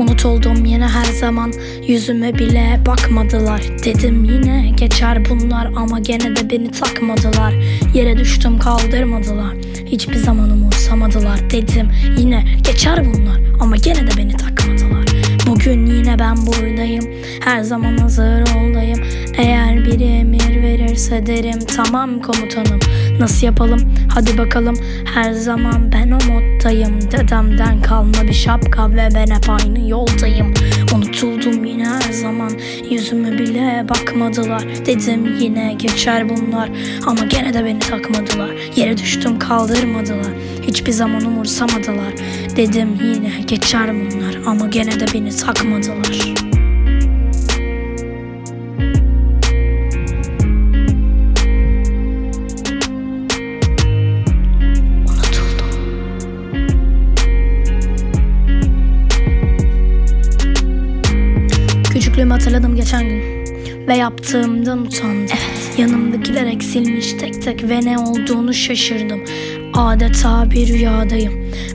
Unutuldum yine her zaman. Yüzüme bile bakmadılar. Dedim yine geçer bunlar Ama gene de beni takmadılar. Yere düştüm kaldırmadılar. Hiçbir zaman umursamadılar Dedim. Yine geçer bunlar Ama gene de beni takmadılar. Bugün yine ben buradayım. Her zaman hazır olayım emir verirse derim. Tamam komutanım Nasıl yapalım? Hadi bakalım. Her zaman ben o moddayım. Dedemden kalma bir şapka Ve ben hep aynı yoldayım. Unutuldum yine her zaman. Yüzüme bile bakmadılar. Dedim yine geçer bunlar. Ama gene de beni takmadılar. Yere düştüm kaldırmadılar. Hiçbir zaman umursamadılar. Dedim yine geçer bunlar. Ama gene de beni takmadılar Küçüklüğümü hatırladım geçen gün. Ve yaptığımdan utandım. Evet. Yanımdakiler eksilmiş tek tek Ve ne olduğunu şaşırdım. Adeta bir rüyadayım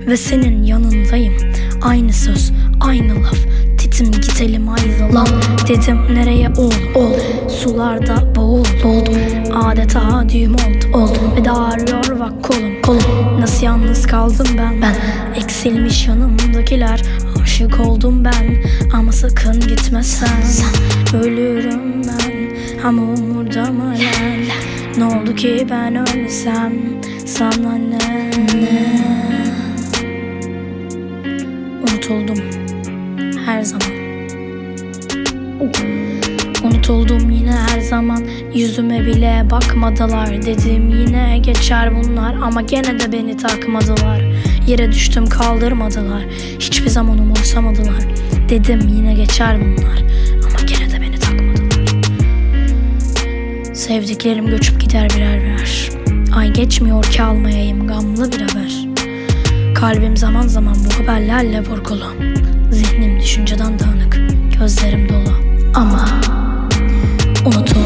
Ve senin yanındayım. Aynı söz, aynı laf. Titim gidelim ayrılalım. Dedim nereye? Ol, ol. Sularda boğul, oldum Adeta düğüm oldu, oldum Ve ağrıyor bak kolum, kolum. Nasıl yalnız kaldım ben, ben Eksilmiş yanımdakiler Aşık oldum ben Ama sakın gitme sen. Ölürüm ben Ama umurda mı Ne oldu ki ben ölsem Sana ne, ne? Unutuldum her zaman. Unutuldum yine her zaman. Yüzüme bile bakmadılar. Dedim yine geçer bunlar Ama gene de beni takmadılar Yere düştüm kaldırmadılar. Hiçbir zaman umursamadılar. Dedim yine geçer bunlar? Ama gene de beni takmadılar. Sevdiklerim göçüp gider birer birer. Ay geçmiyor ki almayayım gamlı bir haber. Kalbim zaman zaman bu haberlerle vurgulu. Zihnim düşünceden dağınık Gözlerim dolu. Ama unutuldum